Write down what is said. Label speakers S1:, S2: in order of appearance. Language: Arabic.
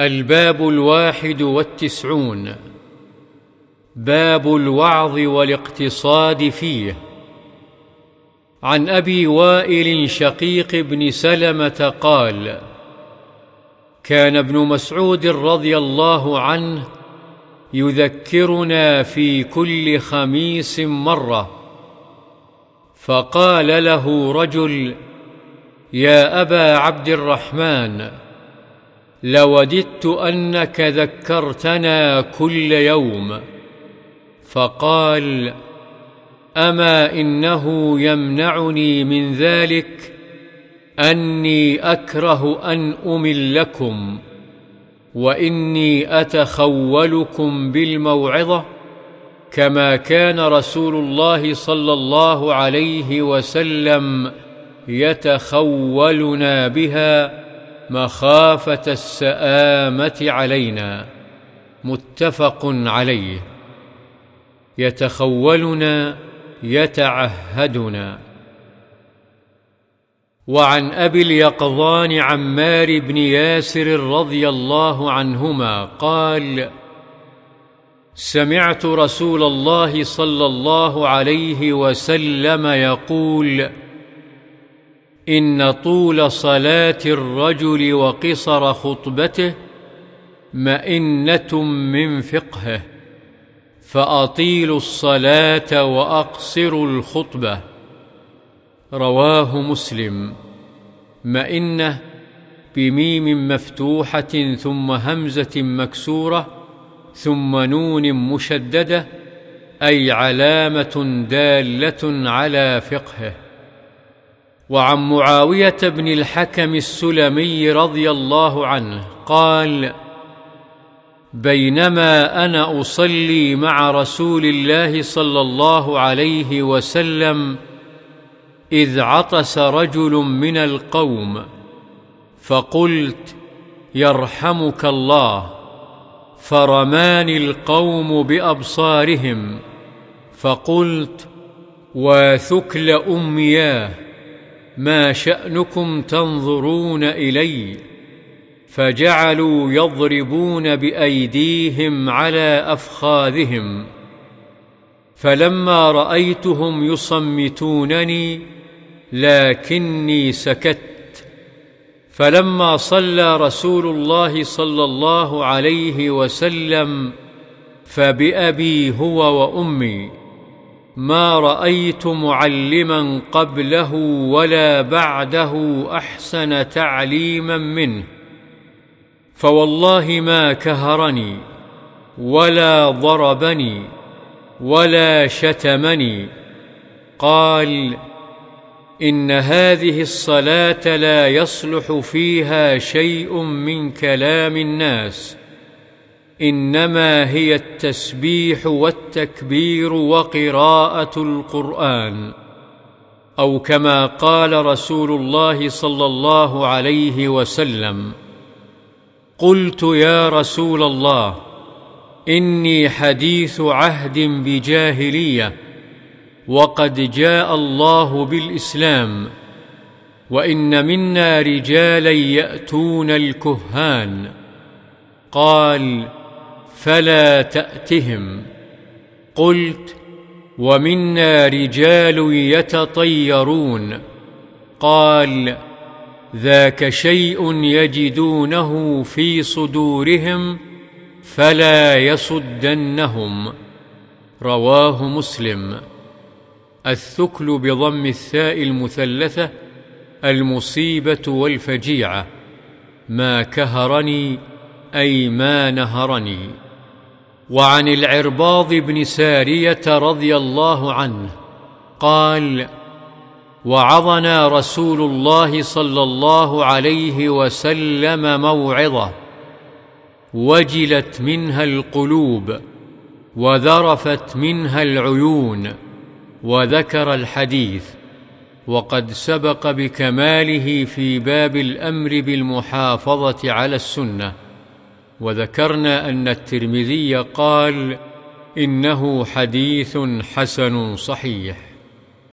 S1: الباب الواحد والتسعون. باب الوعظ والاقتصاد فيه. عن أبي وائل شقيق بن سلمة قال كان ابن مسعود رضي الله عنه يذكرنا في كل خميس مرة. فقال له رجل يا أبا عبد الرحمن لوددت أنك ذكرتنا كل يوم. فقال أما إنه يمنعني من ذلك أني أكره أن املكم وإني أتخولكم بالموعظة كما كان رسول الله صلى الله عليه وسلم يتخولنا بها مخافة السآمة علينا متفق عليه. يتخولنا يتعهدنا. وعن أبي اليقظان عمار بن ياسر رضي الله عنهما قال سمعت رسول الله صلى الله عليه وسلم يقول إن طول صلاة الرجل وقصر خطبته مئنة من فقهه فأطيلوا الصلاة وأقصروا الخطبة. رواه مسلم. مئنة بميم مفتوحة ثم همزة مكسورة ثم نون مشددة أي علامة دالة على فقهه. وعن معاوية بن الحكم السلمي رضي الله عنه قال بينما أنا أصلي مع رسول الله صلى الله عليه وسلم إذ عطس رجل من القوم فقلت يرحمك الله فرماني القوم بأبصارهم فقلت واثكل امياه ما شأنكم تنظرون إلي فجعلوا يضربون بأيديهم على أفخاذهم فلما رأيتهم يصمتونني لكني سكت فلما صلى رسول الله صلى الله عليه وسلم فبأبي هو وأمي ما رأيت معلما قبله ولا بعده أحسن تعليما منه. فوالله ما كهرني ولا ضربني ولا شتمني. قال إن هذه الصلاة لا يصلح فيها شيء من كلام الناس. إنما هي التسبيح والتكبير وقراءة القرآن. أو كما قال رسول الله صلى الله عليه وسلم قلت يا رسول الله إني حديث عهد بجاهلية وقد جاء الله بالإسلام وإن منا رجالا يأتون الكهان. قال فلا تأتهم. قلت ومنا رجال يتطيرون. قال ذاك شيء يجدونه في صدورهم فلا يصدنهم. رواه مسلم. الثكل بضم الثاء المثلثة المصيبة والفجيعة ما كهرني أي ما نهرني. وعن العرباض بن سارية رضي الله عنه قال وعظنا رسول الله صلى الله عليه وسلم موعظة وجلت منها القلوب وذرفت منها العيون وذكر الحديث وقد سبق بكماله في باب الأمر بالمحافظة على السنة وذكرنا أن الترمذي قال إنه حديث حسن صحيح.